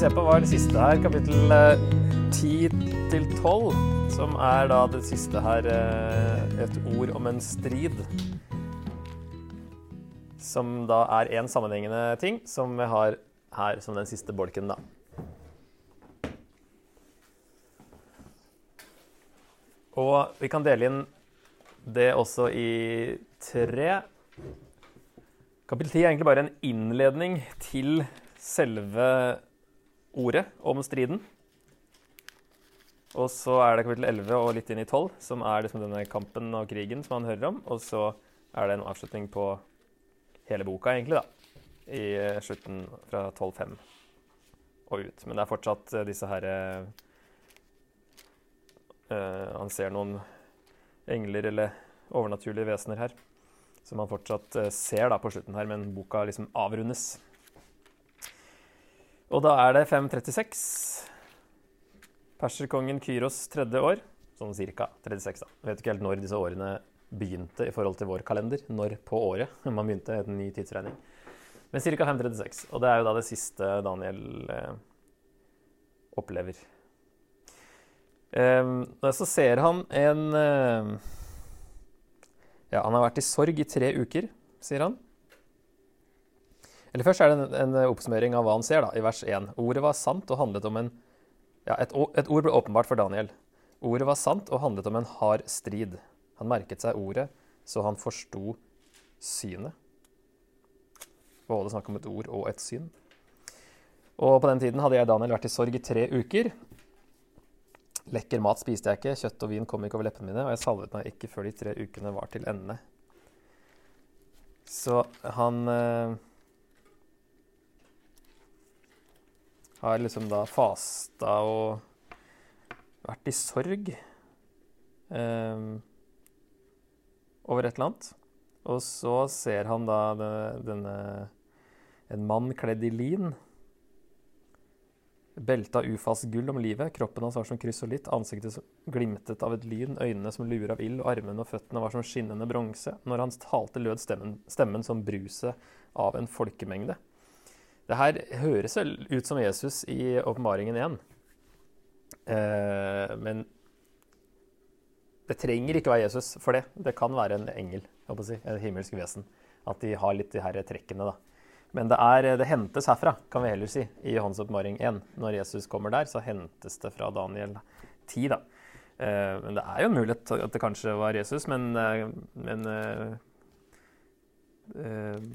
Se på, var det siste her, kapittel eh, 10 til 12, som er da det siste her eh, et ord om en strid. Som da er én sammenhengende ting, som vi har her som den siste bolken, da. Og vi kan dele inn det også i tre. Kapittel 10 er egentlig bare en innledning til selve ordet om striden. Og så er det kapittel 11 og litt inn i 12, som er liksom denne kampen og krigen som han hører om. Og så er det en avslutning på hele boka, egentlig, da. I slutten fra 12.5 og ut. Men det er fortsatt eh, disse herre uh, Han ser noen engler eller overnaturlige vesener her. Som han fortsatt ser da på slutten her, men boka liksom avrundes. Og da er det 536. Perserkongen Kyros tredje år. Sånn cirka 36, da. Jeg vet ikke helt når disse årene begynte i forhold til vår kalender. Når på året man begynte en ny tidsregning. Men ca. 536. Og det er jo da det siste Daniel eh, opplever. Eh, så ser han en eh, Ja, han har vært i sorg i tre uker, sier han. Eller først er det en, en oppsummering av hva han ser, da, i vers 1. Ordet var sant og handlet om en Ja, et, et ord ble åpenbart for Daniel. Ordet var sant og handlet om en hard strid. Han merket seg ordet, så han forsto synet. Både snakk om et ord og et syn. Og på den tiden hadde jeg Daniel vært i sorg i tre uker. Lekker mat spiste jeg ikke, kjøtt og vin kom ikke over leppene mine, og jeg salvet meg ikke før de tre ukene var til ende. Så han eh, har liksom da fasta og vært i sorg um, over et eller annet. Og så ser han da denne En mann kledd i lin. Belta ufast gull om livet. Kroppen hans var som krysolitt, ansiktet glimtet av et lyn, øynene som luer av ild, armene og føttene var som skinnende bronse. Når han talte, lød stemmen, stemmen som bruset av en folkemengde. Det her høres ut som Jesus i åpenbaringen igjen. Eh, men det trenger ikke være Jesus for det. Det kan være en engel, si, en himmelsk vesen. At de har litt de her trekkene, da. Men det, er, det hentes herfra, kan vi heller si, i Johans oppmaring 1. Når Jesus kommer der, så hentes det fra Daniel 10, da. Eh, men det er jo en mulighet at det kanskje var Jesus, men, eh, men eh,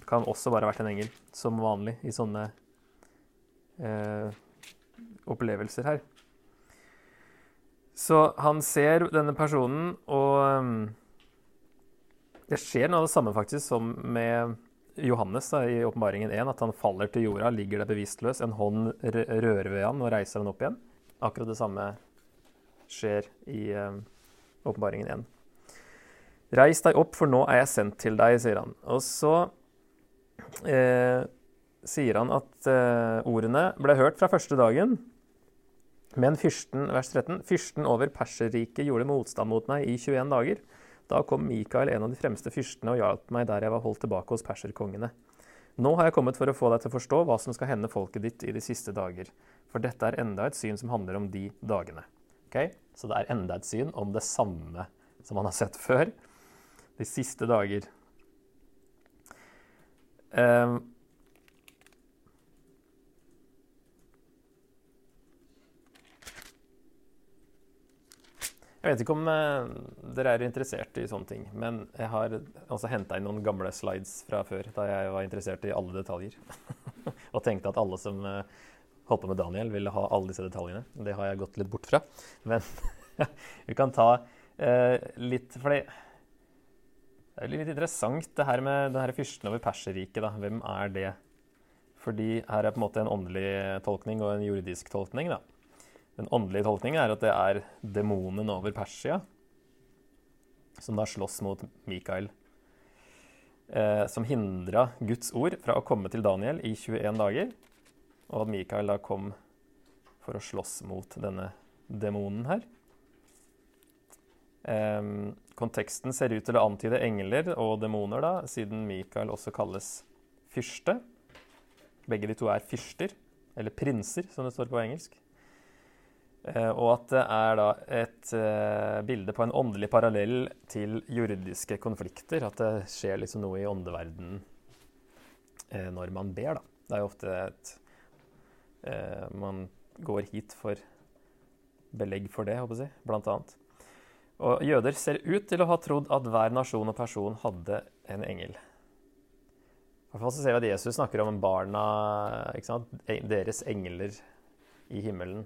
kan også bare ha vært en engel, som vanlig i sånne eh, opplevelser her. Så han ser denne personen, og um, det skjer noe av det samme faktisk som med Johannes da, i åpenbaringen 1, at han faller til jorda, ligger der bevisstløs, en hånd rører ved han og reiser han opp igjen. Akkurat det samme skjer i åpenbaringen um, 1. Reis deg opp, for nå er jeg sendt til deg, sier han. Og så eh, sier han at eh, ordene ble hørt fra første dagen. Men fyrsten, vers 13, fyrsten over Perserriket gjorde motstand mot meg i 21 dager. Da kom Mikael, en av de fremste fyrstene, og hjalp meg der jeg var holdt tilbake hos perserkongene. Nå har jeg kommet for å få deg til å forstå hva som skal hende folket ditt i de siste dager. For dette er enda et syn som handler om de dagene. Okay? Så det er enda et syn om det samme som man har sett før. De siste dager. Um, Jeg vet ikke om uh, dere er interessert i sånne ting, men jeg har altså henta inn noen gamle slides fra før, da jeg var interessert i alle detaljer. og tenkte at alle som uh, holdt på med Daniel, ville ha alle disse detaljene. Det har jeg gått litt bort fra. Men vi kan ta uh, litt For er litt interessant, det her med den her fyrsten over Perserriket. Hvem er det? Fordi her er på en måte en åndelig tolkning og en juridisk tolkning. da. Den åndelige tolkningen er at det er demonen over Persia som da slåss mot Mikael. Eh, som hindra Guds ord fra å komme til Daniel i 21 dager. Og at Mikael da kom for å slåss mot denne demonen her. Eh, konteksten ser ut til å antyde engler og demoner, da, siden Mikael også kalles fyrste. Begge de to er fyrster. eller prinser, som det står på engelsk. Eh, og at det er da et eh, bilde på en åndelig parallell til jordiske konflikter. At det skjer liksom noe i åndeverdenen eh, når man ber, da. Det er jo ofte et Man går hit for belegg for det, håper jeg, blant annet. Og jøder ser ut til å ha trodd at hver nasjon og person hadde en engel. I hvert fall så ser vi at Jesus snakker om barna, deres engler i himmelen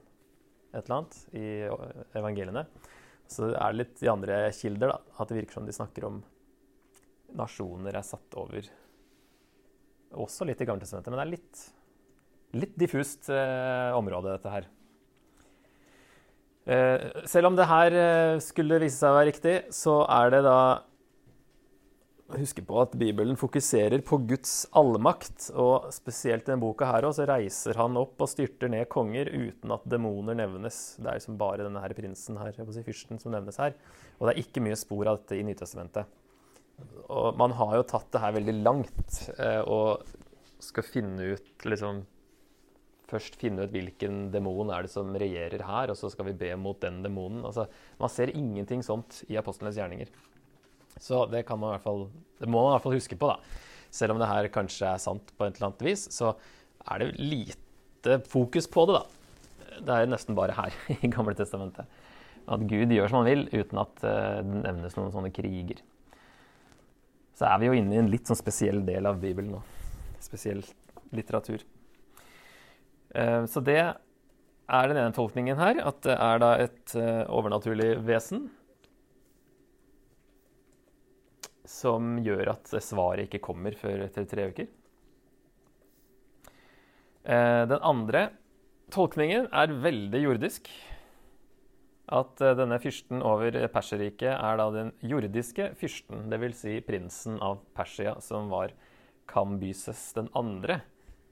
et eller annet i evangeliene. Så er det litt i andre kilder da, at det virker som de snakker om nasjoner er satt over. Også litt i Gammeltestamentet, men det er litt, litt diffust eh, område, dette her. Eh, selv om det her eh, skulle vise seg å være riktig, så er det da Husk på at Bibelen fokuserer på Guds allmakt. Og spesielt i denne boka her også, reiser han opp og styrter ned konger uten at demoner nevnes. Det er liksom bare denne her prinsen her, jeg si, fyrsten som nevnes her. Og det er ikke mye spor av dette i Nytestamentet. Og man har jo tatt det her veldig langt eh, og skal finne ut liksom Først finne ut hvilken demon er det som regjerer her, og så skal vi be mot den demonen. Altså, man ser ingenting sånt i apostlenes gjerninger. Så det, man fall, det må man i hvert fall huske på, da. Selv om det her kanskje er sant på et eller annet vis, så er det lite fokus på det, da. Det er nesten bare her i Gamle Testamentet. At Gud gjør som han vil, uten at eh, det nevnes noen sånne kriger. Så er vi jo inne i en litt sånn spesiell del av Bibelen nå. Spesiell litteratur. Eh, så det er den ene tolkningen her, at det er da et eh, overnaturlig vesen som gjør at svaret ikke kommer før etter tre uker. Eh, den andre tolkningen er veldig jordisk. At denne fyrsten over Perserriket er da den jordiske fyrsten, dvs. Si prinsen av Persia, som var Kambyses den andre.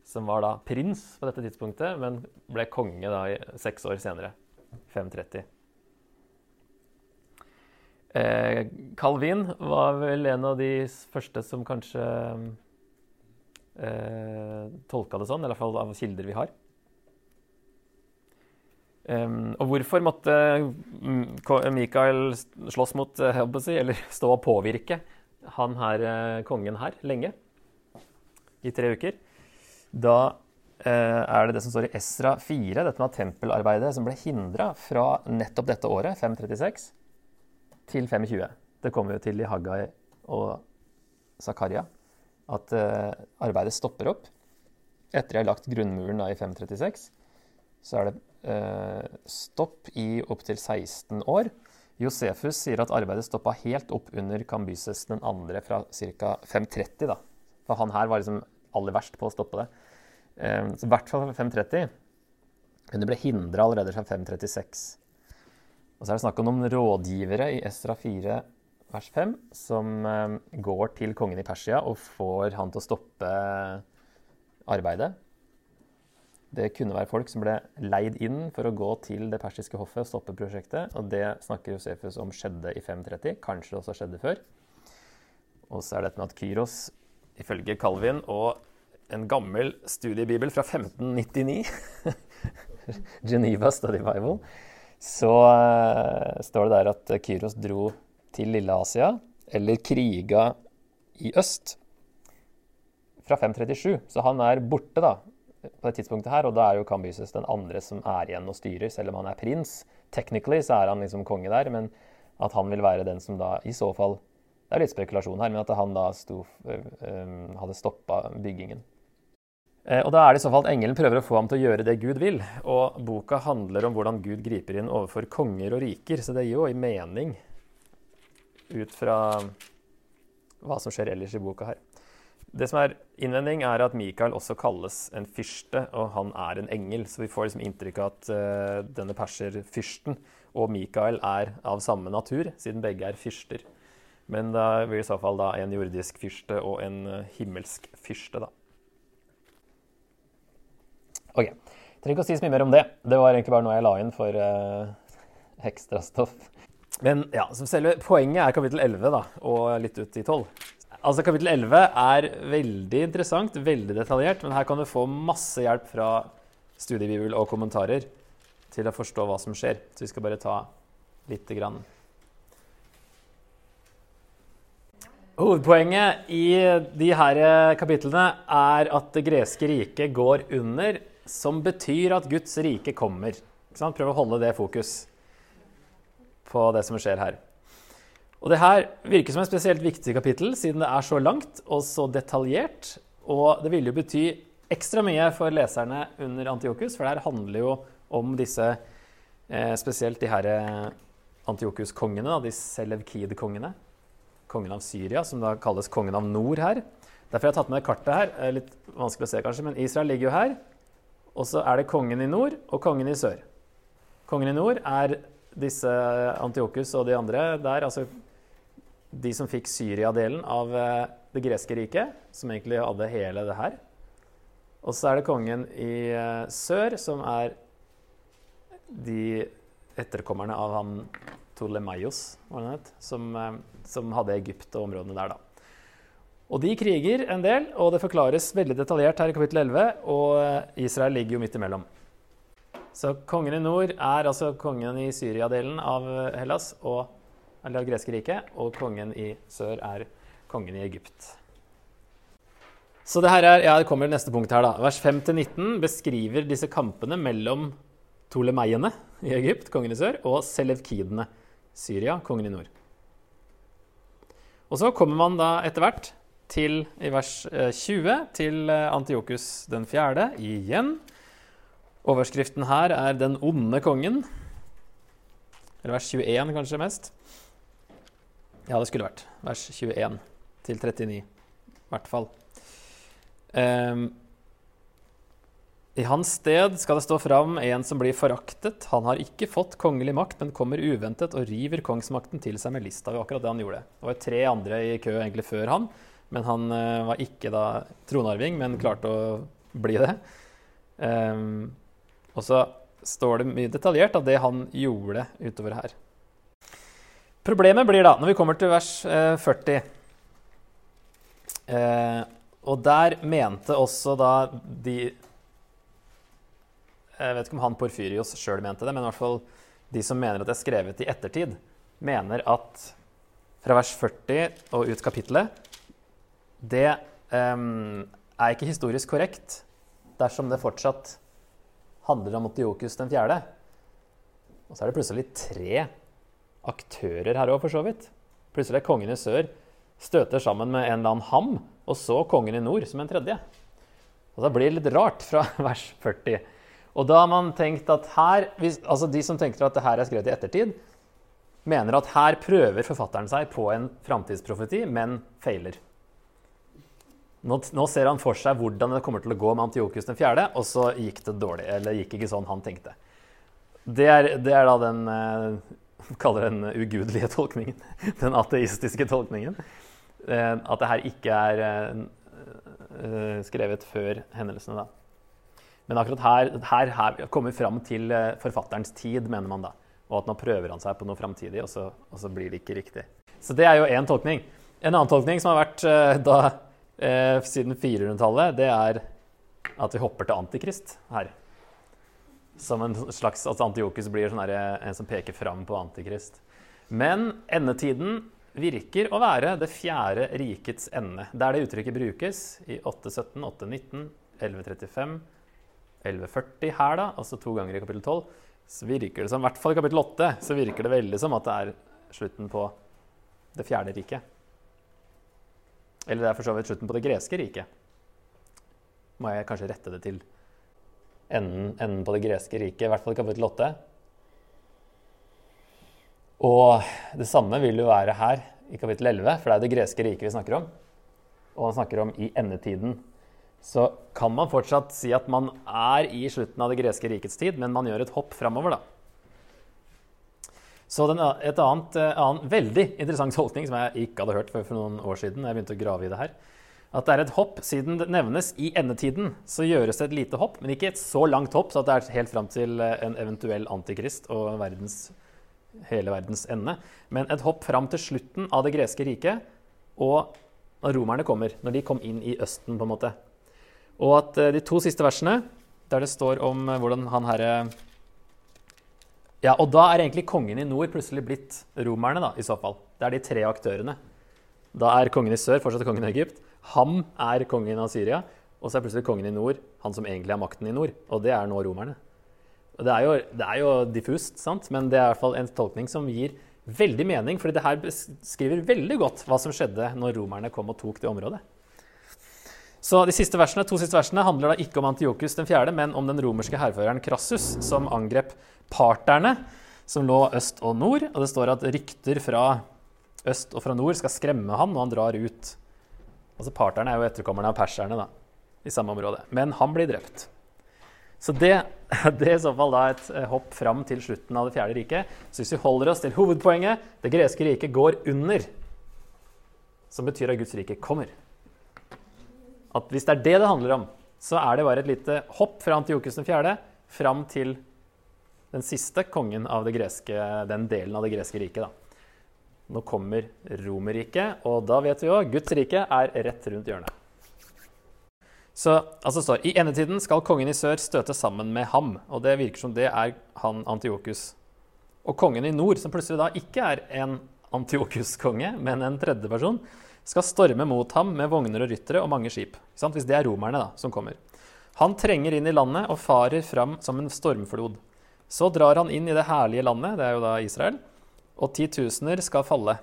Som var da prins på dette tidspunktet, men ble konge da seks år senere. 530. Eh, Calvin var vel en av de første som kanskje eh, tolka det sånn, i hvert fall av kilder vi har. Um, og hvorfor måtte Michael slåss mot uh, si, eller stå og påvirke han her, uh, kongen her lenge? I tre uker. Da uh, er det det som står i Esra 4, dette med tempelarbeidet som ble hindra fra nettopp dette året, 536, til 520. Det kommer jo til i Haggai og Zakaria at uh, arbeidet stopper opp. Etter de har lagt grunnmuren da, i 536, så er det uh, stopp i opptil 16 år. Josefus sier at arbeidet stoppa helt opp under Kambyses den andre fra ca. 530. da. For han her var liksom aller verst på å stoppe det. Uh, så I hvert fall 530. Men det ble hindra allerede fra 536. Og så er det snakk om noen rådgivere i Estra 4 vers 5 som eh, går til kongen i Persia og får han til å stoppe arbeidet. Det kunne være folk som ble leid inn for å gå til det persiske hoffet og stoppe prosjektet. Og det snakker Josefus om skjedde i 530. Kanskje det også skjedde før. Og så er det dette med at Kyros, ifølge Calvin og en gammel studiebibel fra 1599 Geneva Study Bible så uh, står det der at Kyros dro til Lille-Asia, eller kriga i øst, fra 537. Så han er borte da, på det tidspunktet her, og da er jo Kambyses den andre som er igjen og styrer, selv om han er prins. Technically så er han liksom konge der, men at han vil være den som da i så fall Det er litt spekulasjon her, men at han da sto, øh, hadde stoppa byggingen. Eh, og Da er det i så fall at engelen prøver å få ham til å gjøre det Gud vil. Og boka handler om hvordan Gud griper inn overfor konger og riker, så det gir jo mening ut fra hva som skjer ellers i boka her. Det som er innvending, er at Mikael også kalles en fyrste, og han er en engel. Så vi får liksom inntrykk av at uh, denne perserfyrsten og Mikael er av samme natur, siden begge er fyrster. Men da blir i så fall da en jordisk fyrste og en uh, himmelsk fyrste, da. Ok. Trenger ikke å si så mye mer om det. Det var egentlig bare noe jeg la inn for uh, ekstrastoff. Men ja, så selve poenget er kapittel 11 da, og litt ut i 12. Altså Kapittel 11 er veldig interessant, veldig detaljert, men her kan du få masse hjelp fra studiebibel og kommentarer til å forstå hva som skjer. Så vi skal bare ta lite grann. Hovedpoenget i de her kapitlene er at det greske riket går under, som betyr at Guds rike kommer. Prøv å holde det fokus på det som skjer her. Og det her virker som et spesielt viktig kapittel, siden det er så langt og så detaljert. Og det vil jo bety ekstra mye for leserne under Antiokus, for det her handler jo om disse eh, Spesielt de her eh, Antiokus-kongene, de Selevkid-kongene kongen av Syria, som da kalles kongen av nord her. Derfor har jeg tatt med kartet her. Er litt vanskelig å se, kanskje, men Israel ligger jo her. Og så er det kongen i nord og kongen i sør. Kongen i nord er disse Antiokus og de andre der, altså de som fikk Syria-delen av eh, det greske riket, som egentlig hadde hele det her. Og så er det kongen i eh, sør, som er de etterkommerne av han Tolemaios, som, eh, som hadde Egypt og områdene der, da. Og de kriger en del, og det forklares veldig detaljert her i kapittel 11, og eh, Israel ligger jo midt imellom. Så kongen i nord er altså kongen i Syria-delen av eh, Hellas, og, eller av greske riket, og kongen i sør er kongen i Egypt. Så det her er, ja, det kommer neste punkt her da. Vers 5-19 beskriver disse kampene mellom Tolemeiene i Egypt, kongen i sør, og Selevkidene Syria, kongen i nord. Og så kommer man da etter hvert til, i vers 20 eh, til eh, Antiokus den fjerde igjen. Overskriften her er 'Den onde kongen'. Eller vers 21 kanskje mest. Ja, det skulle vært vers 21 til 39, i hvert fall. Um, i hans sted skal det stå fram en som blir foraktet. Han har ikke fått kongelig makt, men kommer uventet og river kongsmakten til seg med lista. Det var akkurat det han gjorde. Det var tre andre i kø egentlig før han, men han uh, var ikke da tronarving, men klarte å bli det. Um, og så står det mye detaljert av det han gjorde utover her. Problemet blir da, når vi kommer til vers uh, 40 uh, Og der mente også da de jeg vet ikke om han Porfyrios sjøl mente det, men i hvert fall de som mener at det er skrevet i ettertid, mener at fra vers 40 og ut kapittelet Det um, er ikke historisk korrekt dersom det fortsatt handler om Otiokus den fjerde. Og så er det plutselig tre aktører her òg, for så vidt. Plutselig er kongen i sør støter sammen med en eller annen ham, og så kongen i nord som en tredje. Og da blir det litt rart fra vers 40. Og da har man tenkt at her, altså De som tenker at det her er skrevet i ettertid, mener at her prøver forfatteren seg på en framtidsprofeti, men feiler. Nå, nå, ser han for seg hvordan det kommer til å gå med Antiokus 4., og så gikk det dårlig. Eller gikk ikke sånn han tenkte. Det er, det er da den eh, kaller den ugudelige tolkningen. Den ateistiske tolkningen. Eh, at det her ikke er eh, eh skrevet før hendelsene, da. Men akkurat her, her, her kommer vi fram til eh, forfatterens tid, mener man da. Og at nå prøver han seg på noe framtidig, og, og, så blir det ikke riktig. Så det er jo én tolkning. En annen tolkning som har vært eh, da, eh, siden 400-tallet, det er at vi hopper til Antikrist her. Som en slags altså Antiokus blir sånn her, en som peker fram på Antikrist. Men endetiden virker å være det fjerde rikets ende. Der det uttrykket brukes i 817, 819, 1135 1140 her, da, altså to ganger i kapittel 12, så virker det som, i hvert fall i kapittel 8, så virker det veldig som at det er slutten på det fjerde riket. Eller det er for så vidt slutten på det greske riket. Må jeg kanskje rette det til enden, enden på det greske riket, i hvert fall i kapittel 8. Og det samme vil jo være her i kapittel 11, for det er det greske riket vi snakker om. Og han snakker om i endetiden så kan man fortsatt si at man er i slutten av det greske rikets tid, men man gjør et hopp framover, da. Så den, et annet, eh, annen veldig interessant tolkning som jeg ikke hadde hørt før for noen år siden, jeg begynte å grave i det her, at det er et hopp siden det nevnes i endetiden. Så gjøres det et lite hopp, men ikke et så langt hopp så at det er helt fram til eh, en eventuell antikrist og verdens, hele verdens ende. Men et hopp fram til slutten av det greske riket, og når romerne kommer, når de kom inn i Østen, på en måte. Og at eh, de to siste versene der det står om hvordan han herre Ja, og da er egentlig kongen i nord plutselig blitt romerne, da, i så fall. Det er de tre aktørene. Da er kongen i sør fortsatt kongen i Egypt. Ham er kongen av Syria. Og så er plutselig kongen i nord han som egentlig har makten i nord. Og det er nå romerne. Og det er jo, det er jo diffust, sant? men det er i hvert fall en tolkning som gir veldig mening, fordi det her beskriver veldig godt hva som skjedde når romerne kom og tok det området. Så De siste versene, to siste versene handler da ikke om Antiokus den 4., men om den romerske hærføreren Crassus, som angrep parterne som lå øst og nord. Og det står at rykter fra øst og fra nord skal skremme han når han drar ut. Altså Parterne er jo etterkommerne av perserne da, i samme område. Men han blir drept. Så det, det, er i så fall da et eh, hopp fram til slutten av Det fjerde riket. Så hvis vi holder oss til hovedpoenget det greske riket går under, som betyr at Guds rike kommer. At hvis det er det det handler om, så er det bare et lite hopp fra Antiokus 4. fram til den siste kongen av greske, den delen av det greske riket. Da. Nå kommer Romerriket, og da vet vi jo Guds rike er rett rundt hjørnet. Så altså står, I endetiden skal kongen i sør støte sammen med ham. Og det virker som det er han Antiokus. Og kongen i nord, som plutselig da ikke er en Antiokus-konge, men en tredjeperson, skal storme mot ham med vogner og ryttere og mange skip. Hvis det er romerne da, som kommer. Han trenger inn i landet og farer fram som en stormflod. Så drar han inn i det herlige landet, det er jo da Israel, og titusener skal falle.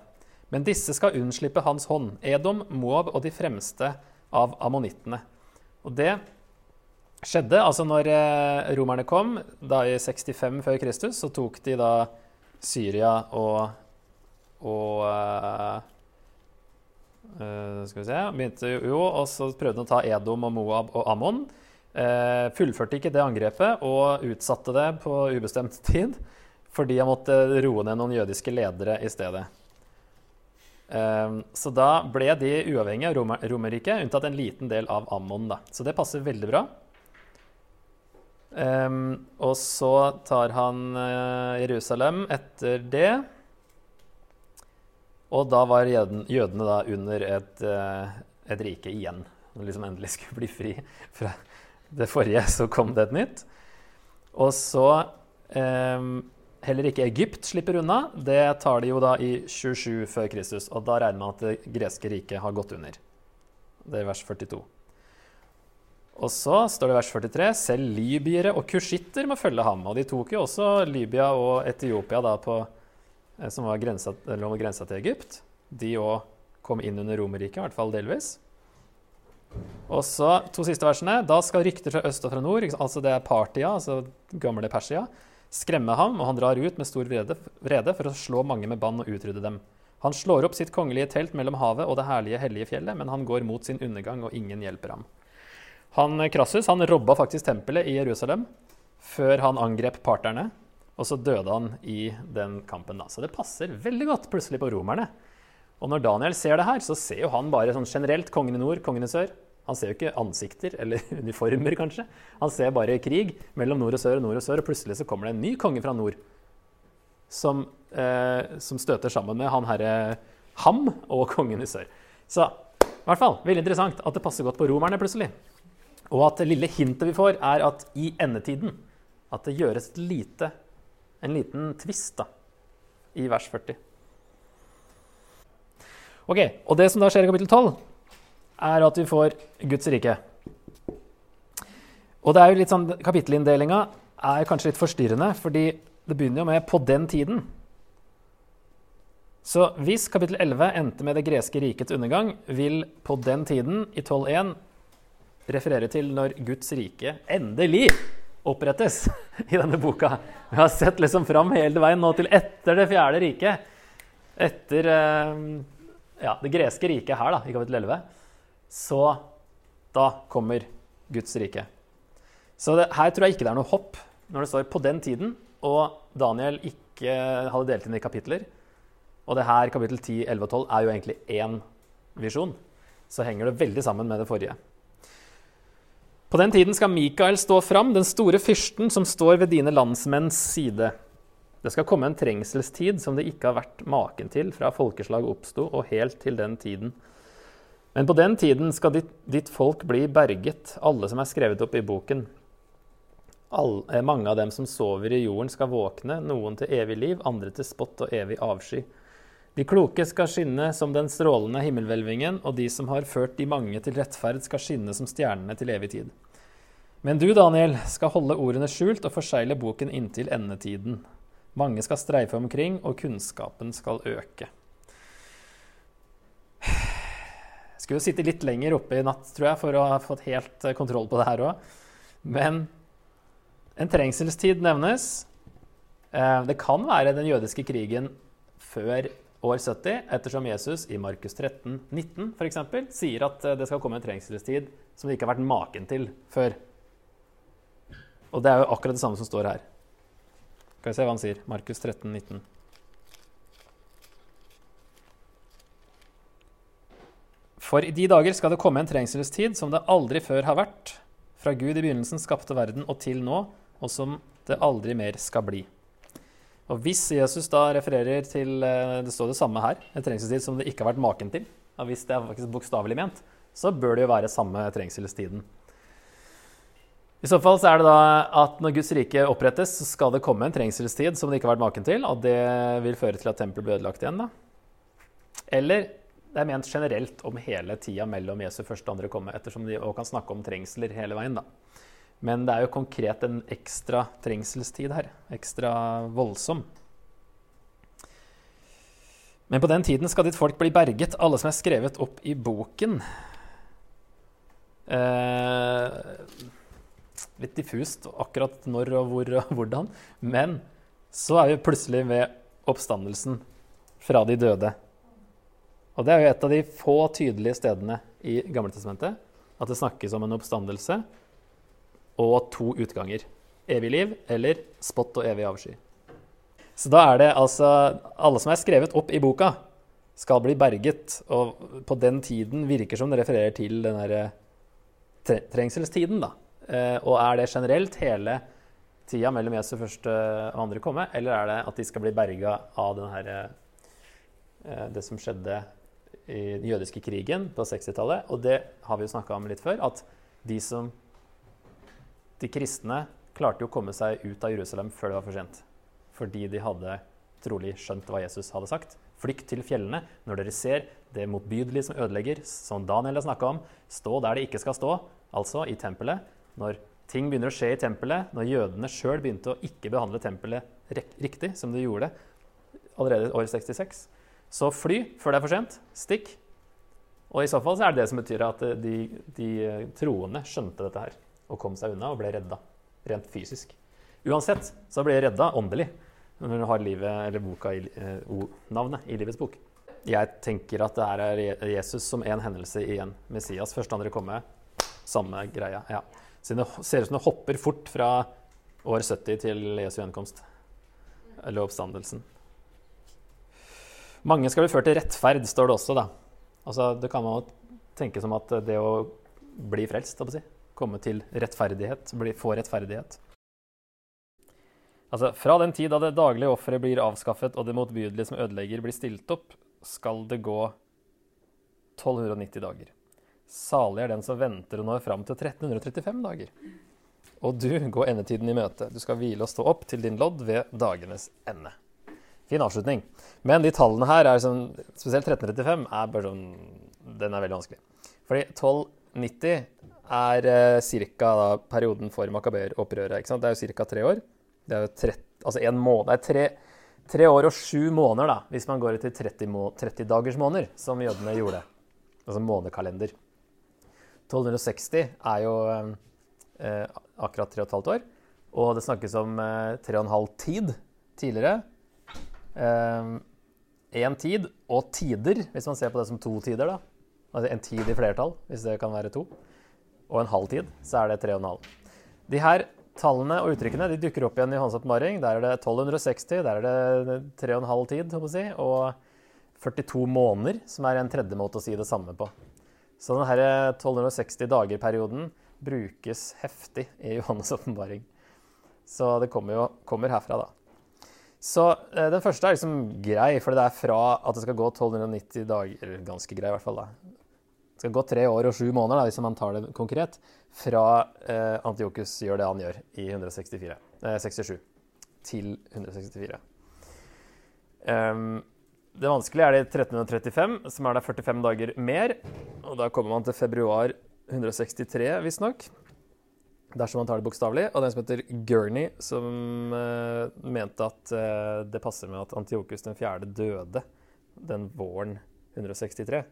Men disse skal unnslippe hans hånd, Edom, Moab og de fremste av ammonittene. Og det skjedde altså når eh, romerne kom, da i 65 før Kristus, så tok de da Syria og, og uh, Skal vi se begynte jo, Og så prøvde de å ta Edom og Moab og Ammon. Uh, fullførte ikke det angrepet og utsatte det på ubestemt tid fordi han måtte roe ned noen jødiske ledere i stedet. Uh, så da ble de uavhengige av Romerriket, unntatt en liten del av Ammon. Da. Så det passer veldig bra. Um, og så tar han Jerusalem etter det. Og da var jødene da under et, uh, et rike igjen. Når de liksom endelig skulle bli fri fra det forrige, så kom det et nytt. Og så eh, Heller ikke Egypt slipper unna. Det tar de jo da i 27 før Kristus. Og da regner man at det greske riket har gått under. Det er vers 42. Og så står det vers 43 selv libyere og kushitter må følge ham. Og de tok jo også Libya og Etiopia, da, på, eh, som var grensa, grensa til Egypt. De òg kom inn under Romerriket, i hvert fall delvis. Og så to siste versene. Da skal rykter fra øst og fra nord, altså det er Partia, altså gamle Persia, skremme ham, og han drar ut med stor vrede for å slå mange med bann og utrydde dem. Han slår opp sitt kongelige telt mellom havet og det herlige, hellige fjellet, men han går mot sin undergang, og ingen hjelper ham. Han Krassus han robba faktisk tempelet i Jerusalem før han angrep parterne, og så døde han i den kampen. da. Så det passer veldig godt plutselig på romerne. Og når Daniel ser det her, så ser jo han bare sånn generelt kongen i nord, kongen i sør. Han ser jo ikke ansikter eller uniformer, kanskje. Han ser bare krig mellom nord og sør og nord og sør, og plutselig så kommer det en ny konge fra nord som, eh, som støter sammen med han herre Ham og kongen i sør. Så i hvert fall, veldig interessant at det passer godt på romerne plutselig. Og at det lille hintet vi får, er at i endetiden at det gjøres lite, en liten tvist da, i vers 40. Ok, Og det som da skjer i kapittel 12, er at vi får Guds rike. Og det er jo litt sånn, Kapittelinndelinga er kanskje litt forstyrrende, fordi det begynner jo med 'på den tiden'. Så hvis kapittel 11 endte med det greske rikets undergang, vil 'på den tiden' i 12.1 referere til når Guds rike endelig opprettes i denne boka. Vi har sett liksom fram hele veien nå til etter det fjerde riket. Etter eh, ja, det greske riket her, da, i kapittel 11 så da kommer Guds rike. Så det, her tror jeg ikke det er noe hopp når det står 'på den tiden', og Daniel ikke hadde delt inn i kapitler. Og det her, kapittel 10, 11 og 12, er jo egentlig én visjon. Så henger det veldig sammen med det forrige. På den tiden skal Mikael stå fram, den store fyrsten som står ved dine landsmenns side. Det skal komme en trengselstid som det ikke har vært maken til fra folkeslag oppsto og helt til den tiden men på den tiden skal ditt, ditt, folk bli berget, alle som er skrevet opp i boken. All, eh, mange av dem som sover i jorden, skal våkne, noen til evig liv, andre til spott og evig avsky. De kloke skal skinne som den strålende himmelhvelvingen, og de som har ført de mange til rettferd, skal skinne som stjernene til evig tid. Men du, Daniel, skal holde ordene skjult og forsegle boken inntil endetiden. Mange skal streife omkring, og kunnskapen skal øke. Jeg skulle jo sitte litt lenger oppe i natt, tror jeg, for å ha fått helt eh, kontroll på det her òg. Men en trengselstid nevnes. Eh, det kan være den jødiske krigen før år 70, ettersom Jesus i Markus 13, 19 f.eks. sier at eh, det skal komme en trengselstid som det ikke har vært maken til før. Og det er jo akkurat det samme som står her. Skal vi se hva han sier. Markus 13, 19. For i de dager skal det komme en trengselstid som det aldri før har vært, fra Gud i begynnelsen skapte verden og til nå, og som det aldri mer skal bli. Og Hvis Jesus da refererer til eh, Det står det samme her, en trengselstid som det ikke har vært maken til. Og hvis det er faktisk bokstavelig ment, så bør det jo være samme trengselstiden. I så fall så er det da at når Guds rike opprettes, så skal det komme en trengselstid som det ikke har vært maken til, og det vil føre til at tempelet blir ødelagt igjen. da. Eller det er ment generelt om hele tida mellom Jesu første og andre komme, ettersom de kan snakke om trengsler hele veien. da. Men det er jo konkret en ekstra trengselstid her. Ekstra voldsom. Men på den tiden skal ditt folk bli berget, alle som er skrevet opp i boken. Eh, litt diffust akkurat når og hvor og hvordan. Men så er vi plutselig ved oppstandelsen fra de døde. Og det er jo et av de få tydelige stedene i Gamletestamentet at det snakkes om en oppstandelse og to utganger. Evig liv eller spott og evig avsky. Så da er det altså Alle som er skrevet opp i boka, skal bli berget. Og på den tiden virker som det refererer til den derre trengselstiden, da. Eh, og er det generelt hele tida mellom Jesu første og andre komme, eller er det at de skal bli berga av her, eh, det som skjedde i den jødiske krigen på 60-tallet? Og det har vi jo snakka om litt før, at de som de kristne klarte jo å komme seg ut av Jerusalem før det var for sent. Fordi de hadde trolig skjønt hva Jesus hadde sagt. Flykt til fjellene når dere ser det motbydelige som ødelegger, som Daniel har snakka om. Stå der det ikke skal stå, altså i tempelet. Når ting begynner å skje i tempelet, når jødene sjøl begynte å ikke behandle tempelet riktig, som de gjorde allerede i år 66, så fly før det er for sent. Stikk. Og i så fall så er det det som betyr at de, de troende skjønte dette her og kom seg unna og ble redda rent fysisk. Uansett så ble jeg redda åndelig når du har livet, eller boka i, uh, navnet i livets bok. Jeg tenker at det her er Jesus som en hendelse i en Messias, første andre komme. Samme greia. ja. Så det ser ut som det hopper fort fra år 70 til Jesu gjenkomst. Eller oppstandelsen. Mange skal bli ført til rettferd, står det også. da. Altså, Det kan man tenke som at det å bli frelst, å si, komme til rettferdighet, bli, få rettferdighet. Altså, Fra den tid da det daglige offeret blir avskaffet og det motbydelige som ødelegger, blir stilt opp, skal det gå 1290 dager. Salig er den som venter og når fram til 1335 dager. Og du går endetiden i møte. Du skal hvile og stå opp til din lodd ved dagenes ende. Fin avslutning. Men de tallene her, er sånn, spesielt 1335, er bare sånn Den er veldig vanskelig. Fordi 1290 er eh, ca. perioden for Makaber-opprøret. Det er jo ca. tre år. Det er jo tre, altså en måned, det er tre, tre, år og sju måneder da, hvis man går til 30-dagersmåneder, 30 som jødene gjorde. Altså månekalender. 1260 er jo eh, akkurat tre og et halvt år. Og det snakkes om eh, tre og en halv tid tidligere. Én eh, tid og tider, hvis man ser på det som to tider. da. Altså en tid i flertall, hvis det kan være to og en halv tid, så er det tre og en halv. De her tallene og uttrykkene de dukker opp igjen i Hans oppmaring. Der er det 1260, der er det tre og en halv tid, si, og 42 måneder, som er en tredje måte å si det samme på. Så denne 1260 dager-perioden brukes heftig i Johannes' åpenbaring. Så det kommer jo kommer herfra, da. Så eh, den første er liksom grei, for det er fra at det skal gå 1290 dager ganske grei, i hvert fall. da. Det skal gå tre år og sju måneder, da, hvis man tar det konkret, fra eh, Antiokus gjør det han gjør i 164, eh, 67 til 164. Um, det vanskelige er de 1335, som er der 45 dager mer. Og da kommer man til februar 163, visstnok. Dersom man tar det bokstavelig. Og den som heter Gurney, som uh, mente at uh, det passer med at Antiokus 4. døde den våren 163.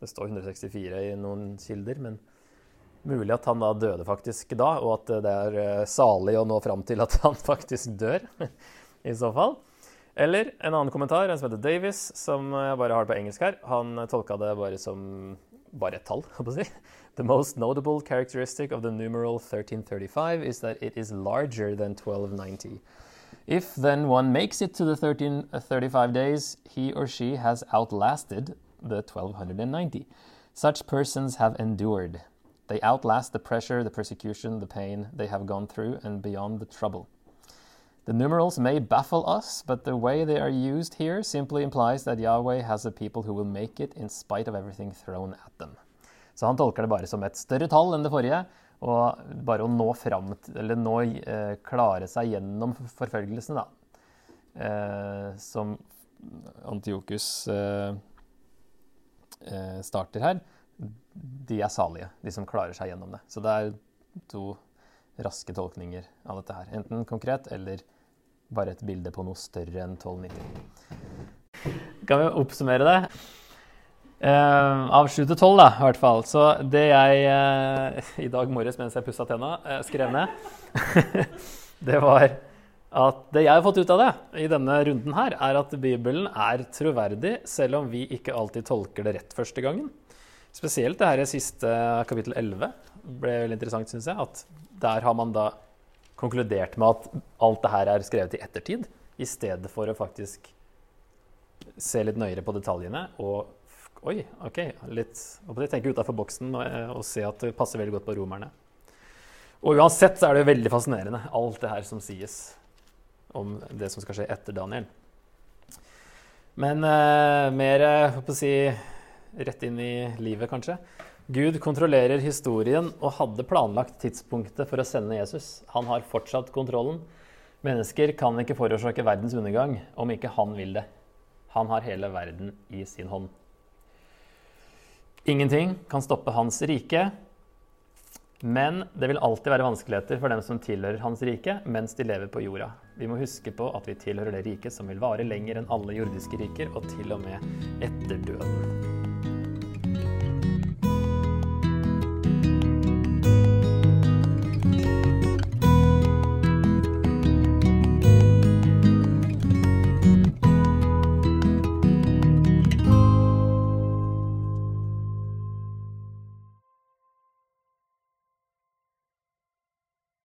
Det står 164 i noen kilder, men mulig at han da døde faktisk da, og at det er uh, salig å nå fram til at han faktisk dør, i så fall. Eller en annen kommentar, en som heter Davis, som jeg bare har det på engelsk her. Han eh, tolka det bare som bare et tall, holdt på å si. The most notable characteristic of the numeral 1335 is that it is larger than 1290. If then one makes it to the 1335 days, he or she has outlasted the 1290. Such persons have endured. They outlast the pressure, the persecution, the pain they have gone through, and beyond the trouble. The numerals may baffle us, but the way they are used here simply implies that Yahweh has a people who will make it in spite of everything thrown at them. Så han tolker det bare som et større tall enn det forrige, og bare å nå fram Eller nå eh, klare seg gjennom forfølgelsene, da. Eh, som Antiokus eh, eh, starter her. De er salige, de som klarer seg gjennom det. Så det er to raske tolkninger av dette her. Enten konkret eller bare et bilde på noe større enn 1290. Kan vi oppsummere det? Uh, av 7 til 12, da, i hvert fall. Så det jeg uh, i dag morges mens jeg pussa tenna, uh, skrev ned, det var at det jeg har fått ut av det i denne runden her, er at Bibelen er troverdig, selv om vi ikke alltid tolker det rett første gangen. Spesielt det her i siste kapittel 11 ble veldig interessant, syns jeg. At der har man da konkludert med at alt det her er skrevet i ettertid, i stedet for å faktisk se litt nøyere på detaljene og Oi, OK. Litt, tenke utafor boksen og, og, se at det passer veldig godt på romerne. Og uansett så er det veldig fascinerende, alt det her som sies om det som skal skje etter Daniel. Men eh, mer, håper å si, rett inn i livet, kanskje. Gud kontrollerer historien og hadde planlagt tidspunktet for å sende Jesus. Han har fortsatt kontrollen. Mennesker kan ikke forårsake verdens undergang om ikke han vil det. Han har hele verden i sin hånd. Ingenting kan stoppe hans rike, men det vil alltid være vanskeligheter for dem som tilhører hans rike mens de lever på jorda. Vi må huske på at vi tilhører det riket som vil vare lenger enn alle jordiske riker, og til og med etter døden.